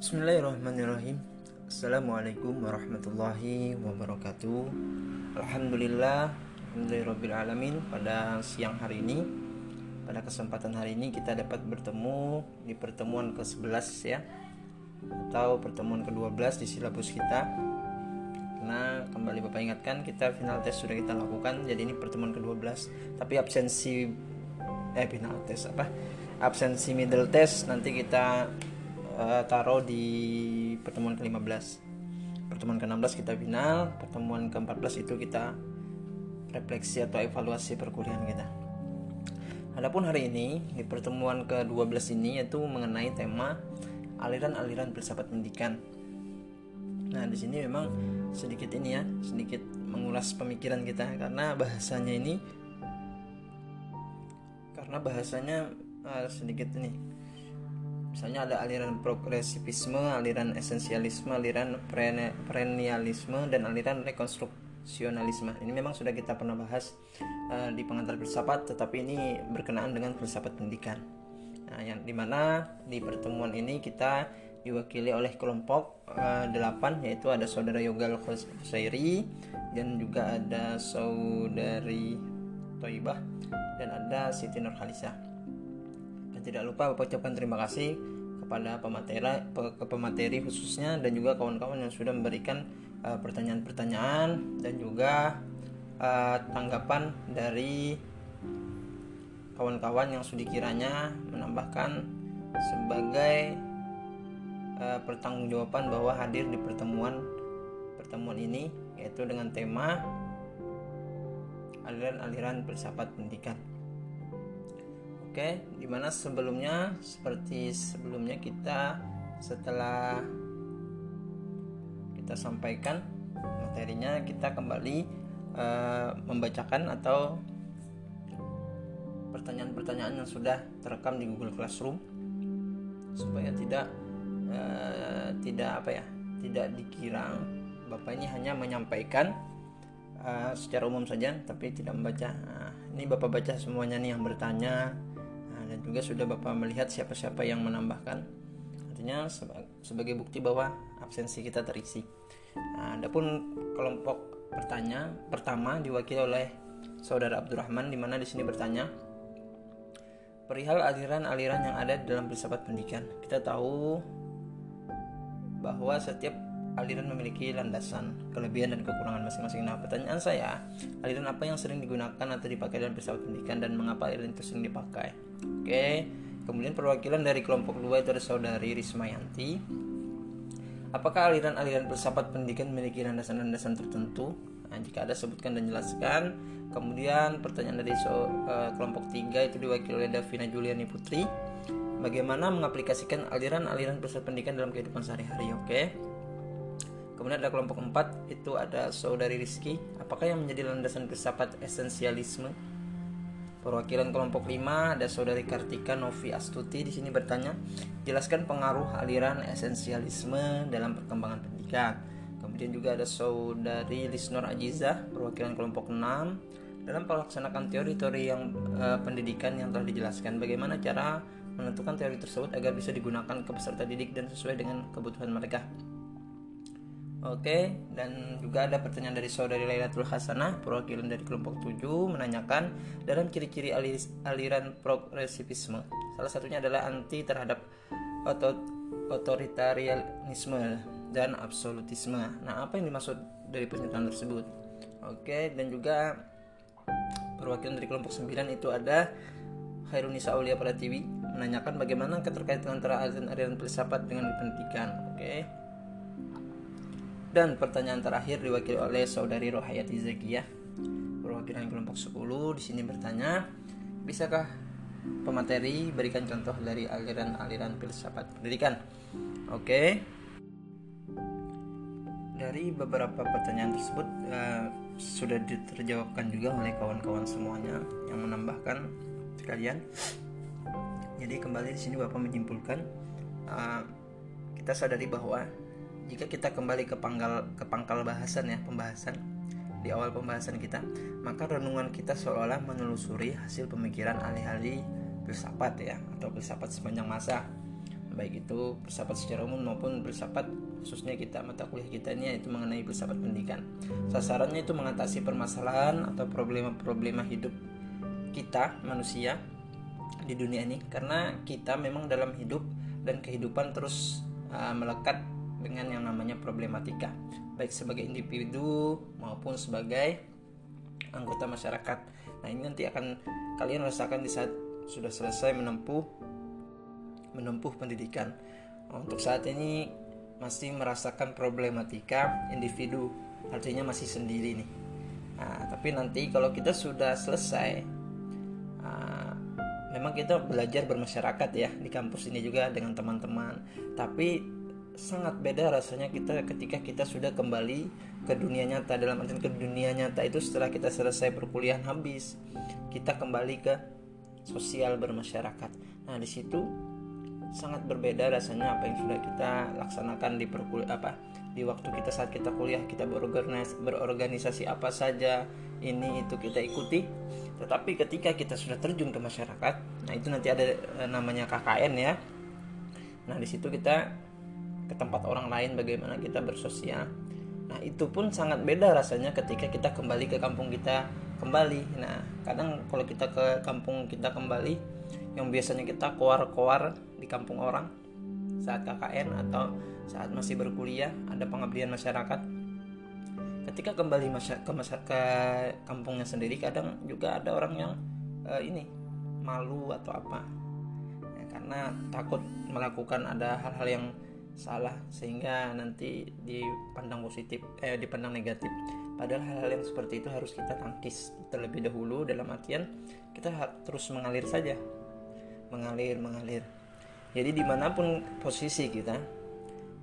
Bismillahirrahmanirrahim. Assalamualaikum warahmatullahi wabarakatuh. Alhamdulillah Alhamdulillahirrahmanirrahim Pada siang hari ini Pada kesempatan hari ini kita dapat bertemu Di pertemuan ke-11 ya. Atau pertemuan ke-12 di silabus kita. Karena kembali Bapak ingatkan Kita final test sudah kita lakukan. Jadi ini pertemuan ke-12 Tapi absensi Eh final test apa? Absensi middle test Nanti kita uh, taruh di pertemuan ke-15 pertemuan ke-16 kita final pertemuan ke-14 itu kita refleksi atau evaluasi perkuliahan kita. Adapun hari ini di pertemuan ke-12 ini yaitu mengenai tema aliran-aliran filsafat pendidikan. Nah, di sini memang sedikit ini ya, sedikit mengulas pemikiran kita karena bahasanya ini karena bahasanya uh, sedikit ini misalnya ada aliran progresivisme, aliran esensialisme, aliran perennialisme dan aliran rekonstruksionalisme. Ini memang sudah kita pernah bahas uh, di pengantar filsafat, tetapi ini berkenaan dengan filsafat pendidikan. Nah, yang di mana di pertemuan ini kita diwakili oleh kelompok uh, eh, 8 yaitu ada saudara Yogal Khusairi dan juga ada saudari Toibah dan ada Siti Nurhalisah tidak lupa Bapak ucapkan terima kasih kepada pemateri, pemateri khususnya dan juga kawan-kawan yang sudah memberikan uh, pertanyaan-pertanyaan dan juga uh, tanggapan dari kawan-kawan yang sudah kiranya menambahkan sebagai uh, pertanggungjawaban bahwa hadir di pertemuan pertemuan ini yaitu dengan tema aliran-aliran filsafat pendidikan. Oke, di mana sebelumnya? Seperti sebelumnya kita setelah kita sampaikan materinya kita kembali uh, membacakan atau pertanyaan-pertanyaan yang sudah terekam di Google Classroom. Supaya tidak uh, tidak apa ya tidak dikira Bapak ini hanya menyampaikan uh, secara umum saja tapi tidak membaca. Nah, ini Bapak baca semuanya nih yang bertanya dan juga sudah Bapak melihat siapa-siapa yang menambahkan. Artinya sebagai bukti bahwa absensi kita terisi. Nah, adapun kelompok bertanya pertama diwakili oleh Saudara Abdurrahman di mana di sini bertanya perihal aliran-aliran yang ada dalam filsafat pendidikan. Kita tahu bahwa setiap aliran memiliki landasan, kelebihan dan kekurangan masing-masing. Nah, pertanyaan saya, aliran apa yang sering digunakan atau dipakai dalam filsafat pendidikan dan mengapa aliran itu sering dipakai? Oke, kemudian perwakilan dari kelompok dua itu ada saudari Rismayanti. Apakah aliran-aliran filsafat pendidikan memiliki landasan-landasan tertentu? Nah, jika ada sebutkan dan jelaskan. Kemudian pertanyaan dari so, uh, kelompok tiga itu diwakili oleh Davina Juliani Putri. Bagaimana mengaplikasikan aliran-aliran filsafat pendidikan dalam kehidupan sehari-hari? Oke. Kemudian ada kelompok empat itu ada saudari Rizky. Apakah yang menjadi landasan filsafat esensialisme? Perwakilan kelompok 5 ada saudari Kartika Novi Astuti di sini bertanya, jelaskan pengaruh aliran esensialisme dalam perkembangan pendidikan. Kemudian juga ada saudari Lisnor Ajizah, perwakilan kelompok 6 dalam melaksanakan teori-teori yang uh, pendidikan yang telah dijelaskan. Bagaimana cara menentukan teori tersebut agar bisa digunakan ke peserta didik dan sesuai dengan kebutuhan mereka. Oke, dan juga ada pertanyaan dari saudari Lailatul Hasanah, perwakilan dari kelompok 7 menanyakan dalam ciri-ciri aliran progresivisme. Salah satunya adalah anti terhadap otoritarianisme dan absolutisme. Nah, apa yang dimaksud dari pernyataan tersebut? Oke, dan juga perwakilan dari kelompok 9 itu ada Khairunisa Aulia Pratiwi menanyakan bagaimana keterkaitan antara aliran-aliran filsafat dengan pendidikan. Oke. Dan pertanyaan terakhir diwakili oleh saudari Rohayati Zakiyah perwakilan kelompok 10 di sini bertanya, bisakah pemateri berikan contoh dari aliran-aliran filsafat pendidikan? Oke. Dari beberapa pertanyaan tersebut uh, sudah terjawabkan juga oleh kawan-kawan semuanya yang menambahkan sekalian. Jadi kembali di sini Bapak menyimpulkan uh, kita sadari bahwa jika kita kembali ke pangkal ke pangkal bahasan ya pembahasan di awal pembahasan kita maka renungan kita seolah-olah menelusuri hasil pemikiran ahli-ahli filsafat ya atau filsafat sepanjang masa baik itu filsafat secara umum maupun filsafat khususnya kita mata kuliah kita ini yaitu mengenai filsafat pendidikan. Sasarannya itu mengatasi permasalahan atau problema-problema hidup kita manusia di dunia ini karena kita memang dalam hidup dan kehidupan terus uh, melekat dengan yang namanya problematika baik sebagai individu maupun sebagai anggota masyarakat. Nah, ini nanti akan kalian rasakan di saat sudah selesai menempuh menempuh pendidikan. Untuk saat ini masih merasakan problematika individu, artinya masih sendiri nih. Nah, tapi nanti kalau kita sudah selesai, uh, memang kita belajar bermasyarakat ya di kampus ini juga dengan teman-teman. Tapi sangat beda rasanya kita ketika kita sudah kembali ke dunia nyata. Dalam artian ke dunia nyata itu setelah kita selesai perkuliahan habis kita kembali ke sosial bermasyarakat. Nah, di situ sangat berbeda rasanya apa yang sudah kita laksanakan di perkul apa di waktu kita saat kita kuliah. Kita berorganisasi, berorganisasi apa saja ini itu kita ikuti. Tetapi ketika kita sudah terjun ke masyarakat nah itu nanti ada eh, namanya KKN ya. Nah di situ kita ke tempat orang lain bagaimana kita bersosial. Nah itu pun sangat beda rasanya ketika kita kembali ke kampung kita kembali. Nah kadang kalau kita ke kampung kita kembali yang biasanya kita koar-koar di kampung orang saat KKN atau saat masih berkuliah ada pengabdian masyarakat. Ketika kembali ke ke kampungnya sendiri kadang juga ada orang yang uh, ini malu atau apa. Ya, karena takut melakukan ada hal-hal yang salah sehingga nanti dipandang positif eh dipandang negatif. Padahal hal-hal yang seperti itu harus kita tangkis terlebih dahulu. Dalam artian kita terus mengalir saja. Mengalir mengalir. Jadi di mana pun posisi kita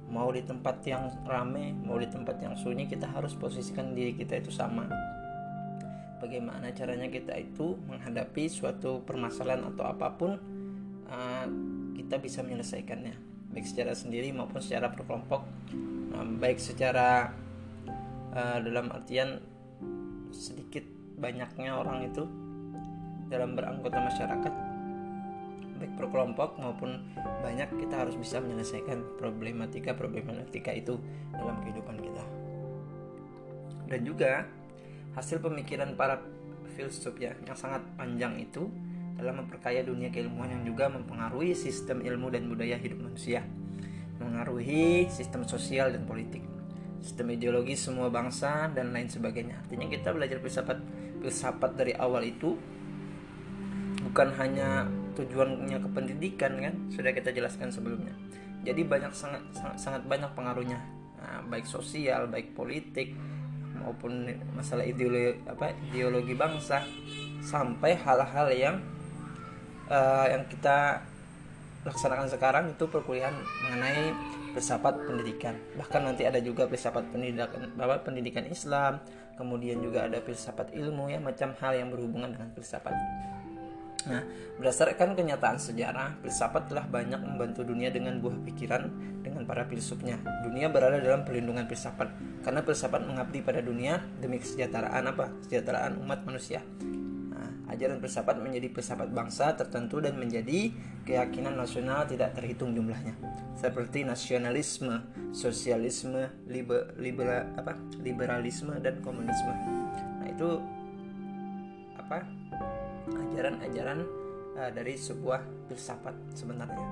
mau di tempat yang rame mau di tempat yang sunyi kita harus posisikan diri kita itu sama. Bagaimana caranya kita itu menghadapi suatu permasalahan atau apa pun uh, kita bisa menyelesaikannya baik secara sendiri maupun secara berkelompok. Nah, baik secara uh, dalam artian sedikit banyaknya orang itu dalam beranggota masyarakat baik berkelompok maupun banyak kita harus bisa menyelesaikan problematika problematika itu dalam kehidupan kita. Dan juga hasil pemikiran para filsuf ya yang sangat panjang itu dalam memperkaya dunia keilmuan yang juga mempengaruhi sistem ilmu dan budaya hidup manusia mengaruhi sistem sosial dan politik sistem ideologi semua bangsa dan lain sebagainya. Artinya kita belajar filsafat filsafat dari awal itu bukan hanya tujuannya ke pendidikan kan? Sudah kita jelaskan sebelumnya. Jadi banyak sangat sangat, sangat banyak pengaruhnya. Nah, baik sosial baik politik maupun masalah ideologi apa ideologi bangsa sampai hal-hal yang uh, yang kita laksanakan sekarang itu perkuliahan mengenai filsafat pendidikan bahkan nanti ada juga filsafat pendidikan bapak pendidikan Islam kemudian juga ada filsafat ilmu ya macam hal yang berhubungan dengan filsafat Nah, berdasarkan kenyataan sejarah, filsafat telah banyak membantu dunia dengan buah pikiran dengan para filsufnya. Dunia berada dalam perlindungan filsafat karena filsafat mengabdi pada dunia demi kesejahteraan apa? Kesejahteraan umat manusia. Ajaran filsafat menjadi filsafat bangsa tertentu dan menjadi keyakinan nasional tidak terhitung jumlahnya. Seperti nasionalisme, sosialisme, liber, liber, apa? liberalisme dan komunisme. Nah, itu apa? ajaran-ajaran uh, dari sebuah filsafat sebenarnya.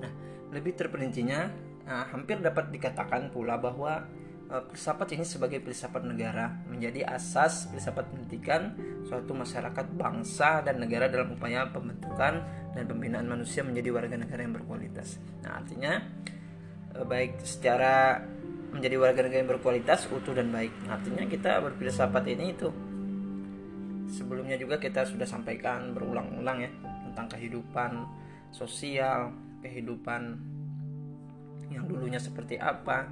Nah, lebih terperincinya uh, hampir dapat dikatakan pula bahwa filsafat ini sebagai filsafat negara menjadi asas filsafat pendidikan suatu masyarakat bangsa dan negara dalam upaya pembentukan dan pembinaan manusia menjadi warga negara yang berkualitas. Nah, artinya uh, baik secara menjadi warga negara yang berkualitas, utuh dan baik. Artinya kita berfilsafat ini itu sebelumnya juga kita sudah sampaikan berulang-ulang ya tentang kehidupan sosial, kehidupan yang dulunya seperti apa,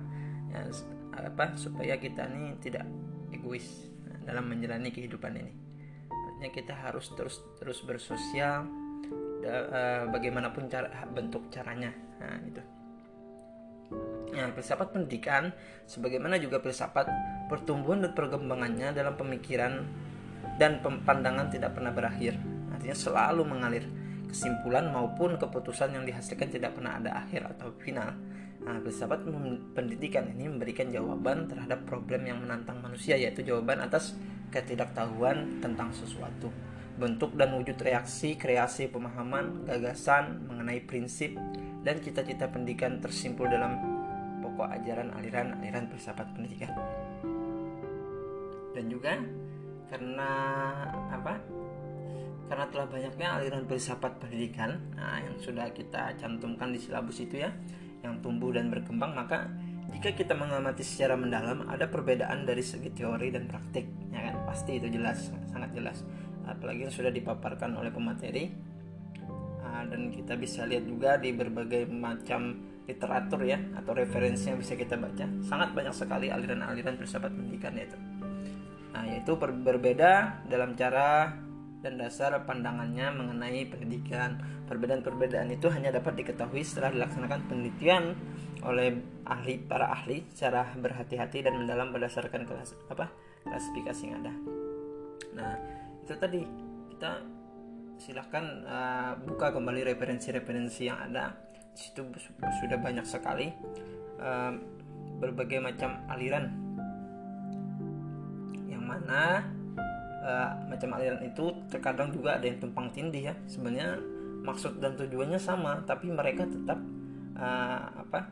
ya, apa supaya kita ini tidak egois dalam menjalani kehidupan ini. Artinya kita harus terus terus bersosial, uh, bagaimanapun cara bentuk caranya. Nah, itu. Nah, filsafat pendidikan sebagaimana juga filsafat pertumbuhan dan perkembangannya dalam pemikiran dan pandangan tidak pernah berakhir artinya selalu mengalir kesimpulan maupun keputusan yang dihasilkan tidak pernah ada akhir atau final. Nah, filsafat pendidikan ini memberikan jawaban terhadap problem yang menantang manusia yaitu jawaban atas ketidaktahuan tentang sesuatu. Bentuk dan wujud reaksi, kreasi, pemahaman, gagasan mengenai prinsip dan cita-cita pendidikan tersimpul dalam pokok ajaran aliran-aliran filsafat pendidikan. Dan juga karena apa? Karena telah banyaknya aliran filsafat pendidikan nah, yang sudah kita cantumkan di silabus itu ya, yang tumbuh dan berkembang, maka jika kita mengamati secara mendalam ada perbedaan dari segi teori dan praktik, ya kan? Pasti itu jelas, sangat jelas. Apalagi yang sudah dipaparkan oleh pemateri uh, dan kita bisa lihat juga di berbagai macam literatur ya atau referensi yang bisa kita baca sangat banyak sekali aliran-aliran filsafat pendidikan itu nah yaitu ber berbeda dalam cara dan dasar pandangannya mengenai pendidikan. Perbedaan-perbedaan itu hanya dapat diketahui setelah dilaksanakan penelitian oleh ahli para ahli secara berhati-hati dan mendalam berdasarkan kelas apa klasifikasi yang ada. Nah itu tadi. Kita silahkan uh, buka kembali referensi-referensi yang ada. Di situ sudah banyak sekali uh, berbagai macam aliran. Yang mana uh, macam aliran itu terkadang juga ada yang tumpang tindih ya. Sebenarnya maksud dan tujuannya sama tapi mereka tetap uh, apa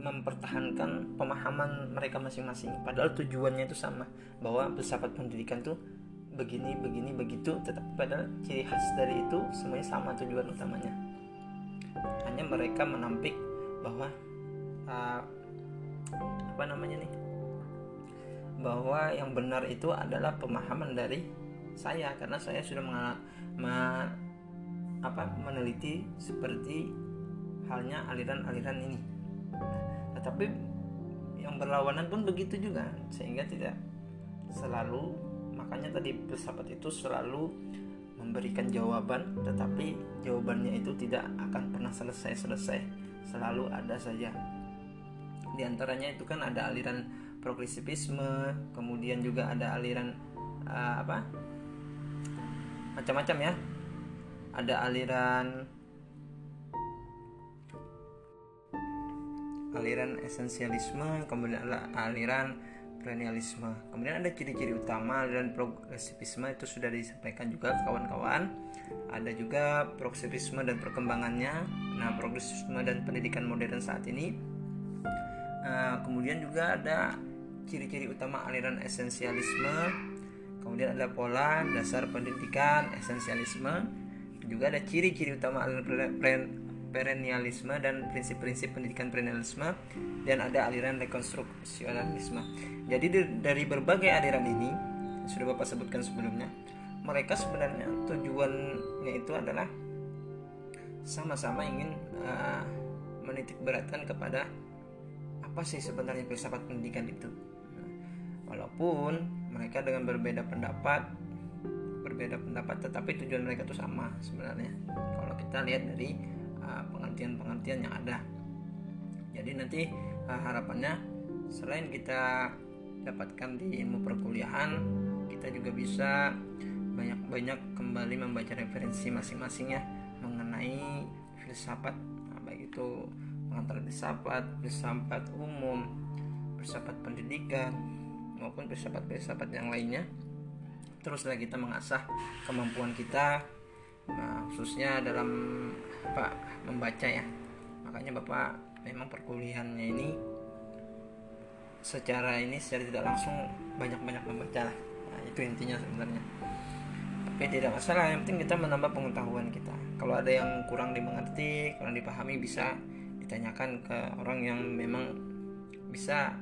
mempertahankan pemahaman mereka masing-masing. Padahal tujuannya itu sama bahwa filsafat pendidikan tuh begini begini begitu tetap pada ciri khas dari itu semuanya sama tujuan utamanya. Hanya mereka menampik bahwa uh, apa namanya nih bahwa yang benar itu adalah pemahaman dari saya karena saya sudah mengal ma, apa meneliti seperti halnya aliran-aliran ini. Tetapi yang berlawanan pun begitu juga sehingga tidak selalu makanya tadi filsafat itu selalu memberikan jawaban tetapi jawabannya itu tidak akan pernah selesai-selesai. Selalu ada saja. Di antaranya itu kan ada aliran progresivisme kemudian juga ada aliran uh, apa macam-macam ya ada aliran aliran esensialisme kemudian ada aliran perennialisme. Kemudian ada ciri-ciri utama dan progresivisme itu sudah disampaikan juga kawan-kawan. Ada juga progresivisme dan perkembangannya. Nah, progresivisme dan pendidikan modern saat ini. Uh, kemudian juga ada ciri-ciri utama aliran esensialisme. Kemudian ada pola dasar pendidikan esensialisme. Juga ada ciri-ciri utama aliran perennialisme dan prinsip-prinsip pendidikan perennialisme dan ada aliran rekonstruksionalisme. Jadi dari berbagai aliran ini sudah Bapak sebutkan sebelumnya, mereka sebenarnya tujuannya itu adalah sama-sama ingin uh, menitik beratkan kepada apa sih sebenarnya filsafat pendidikan itu. Walaupun mereka dengan berbeda pendapat, berbeda pendapat, tetapi tujuan mereka itu sama sebenarnya. Kalau kita lihat dari Eh, pengertian-pengertian yang ada. Jadi nanti uh, harapannya selain kita dapatkan di ilmu perkuliahan, kita juga bisa banyak-banyak kembali membaca referensi masing-masing ya mengenai filsafat, nah, baik itu mengantar filsafat, filsafat umum, filsafat pendidikan maupun filsafat-filsafat yang lainnya. Teruslah kita mengasah kemampuan kita nah, khususnya dalam apa membaca ya. Makanya bapak memang perkuliahannya ini secara ini secara tidak langsung banyak-banyak membaca nah, itu intinya sebenarnya. Tapi tidak masalah yang penting kita menambah pengetahuan kita. Kalau ada yang kurang dimengerti kurang dipahami bisa ditanyakan ke orang yang memang bisa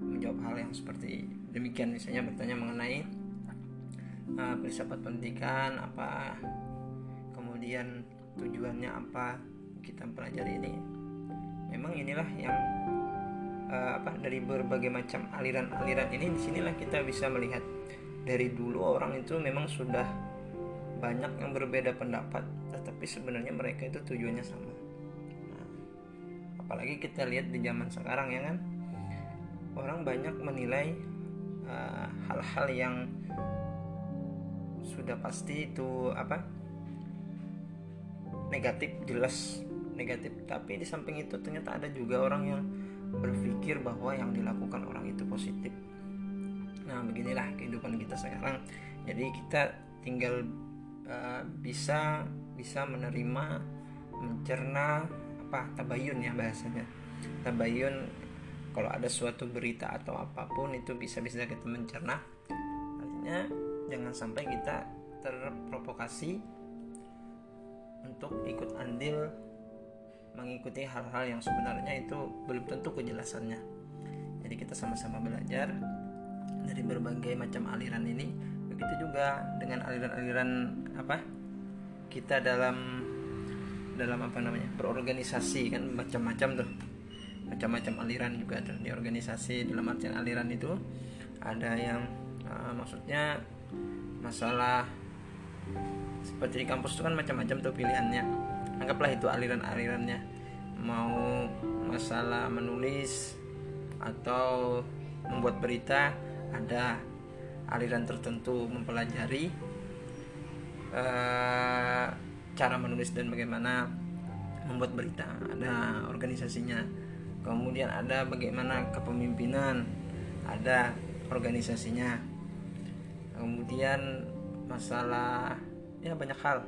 menjawab hal yang seperti demikian misalnya bertanya mengenai uh, filsafat pendidikan apa kemudian tujuannya apa kita pelajari ini. Memang inilah yang uh, apa dari berbagai macam aliran-aliran ini di sinilah kita bisa melihat. Dari dulu orang itu memang sudah banyak yang berbeda pendapat tetapi sebenarnya mereka itu tujuannya sama. Nah, apalagi kita lihat di zaman sekarang ya kan orang banyak menilai eh, hal-hal uh, yang sudah pasti itu apa negatif jelas negatif. Tapi di samping itu ternyata ada juga orang yang berpikir bahwa yang dilakukan orang itu positif. Nah beginilah kehidupan kita sekarang. Jadi kita tinggal uh, bisa bisa menerima mencerna apa tabayun ya bahasanya. Tabayun kalau ada suatu berita atau apa pun itu bisa bisa kita mencerna. Artinya jangan sampai kita terprovokasi untuk ikut andil mengikuti hal-hal yang sebenarnya itu belum tentu kejelasannya. Jadi kita sama-sama belajar dari berbagai macam aliran ini. Begitu juga dengan aliran-aliran apa? Kita dalam dalam apa namanya? Berorganisasi kan macam-macam tuh macam-macam aliran juga tuh di organisasi dalam artian aliran itu ada yang uh, maksudnya masalah seperti di kampus itu kan macam-macam tuh pilihannya. Anggaplah itu aliran-alirannya. Mau masalah menulis atau membuat berita ada aliran tertentu mempelajari uh, cara menulis dan bagaimana membuat berita. Ada organisasinya kemudian ada bagaimana kepemimpinan ada organisasinya. Kemudian masalah ya banyak hal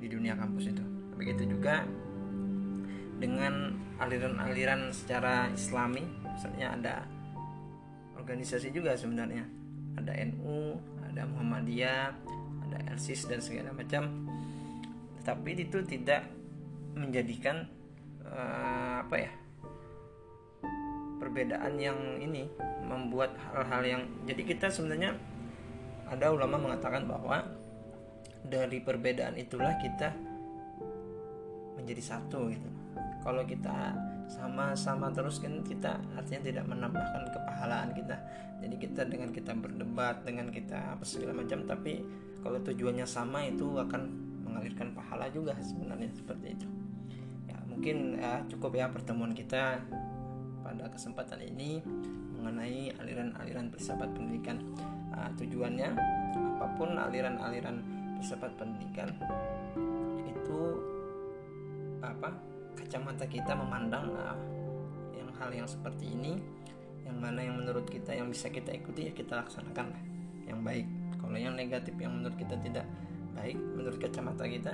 di dunia kampus itu. Begitu juga dengan aliran-aliran secara islami misalnya ada organisasi juga sebenarnya. Ada NU ada Muhammadiyah ada LSIS dan segala macam. Tapi itu tidak menjadikan uh, apa ya perbedaan yang ini membuat hal-hal yang jadi kita sebenarnya ada ulama mengatakan bahwa dari perbedaan itulah kita menjadi satu gitu. Kalau kita sama-sama terus kan kita artinya tidak menambahkan kepahalaan kita. Jadi kita dengan kita berdebat dengan kita apa segala macam tapi kalau tujuannya sama itu akan mengalirkan pahala juga sebenarnya seperti itu. Ya mungkin ya, cukup ya pertemuan kita pada kesempatan ini mengenai aliran-aliran filsafat pendidikan. Uh, tujuannya apa pun aliran-aliran filsafat pendidikan itu apa kacamata kita memandang uh, yang hal yang seperti ini yang mana yang menurut kita yang bisa kita ikuti ya kita laksanakan yang baik. Kalau yang negatif yang menurut kita tidak baik menurut kacamata kita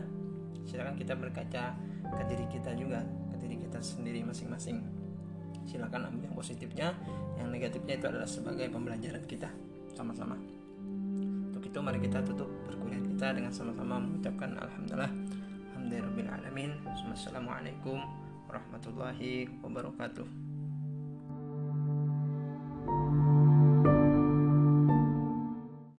silakan kita berkaca ke diri kita juga ke diri kita sendiri masing-masing silakan ambil yang positifnya. Yang negatifnya itu adalah sebagai pembelajaran kita. Sama-sama. Untuk itu mari kita tutup perkuliahan kita dengan sama-sama mengucapkan alhamdulillah. Alhamdulillah alamin. Assalamualaikum warahmatullahi wabarakatuh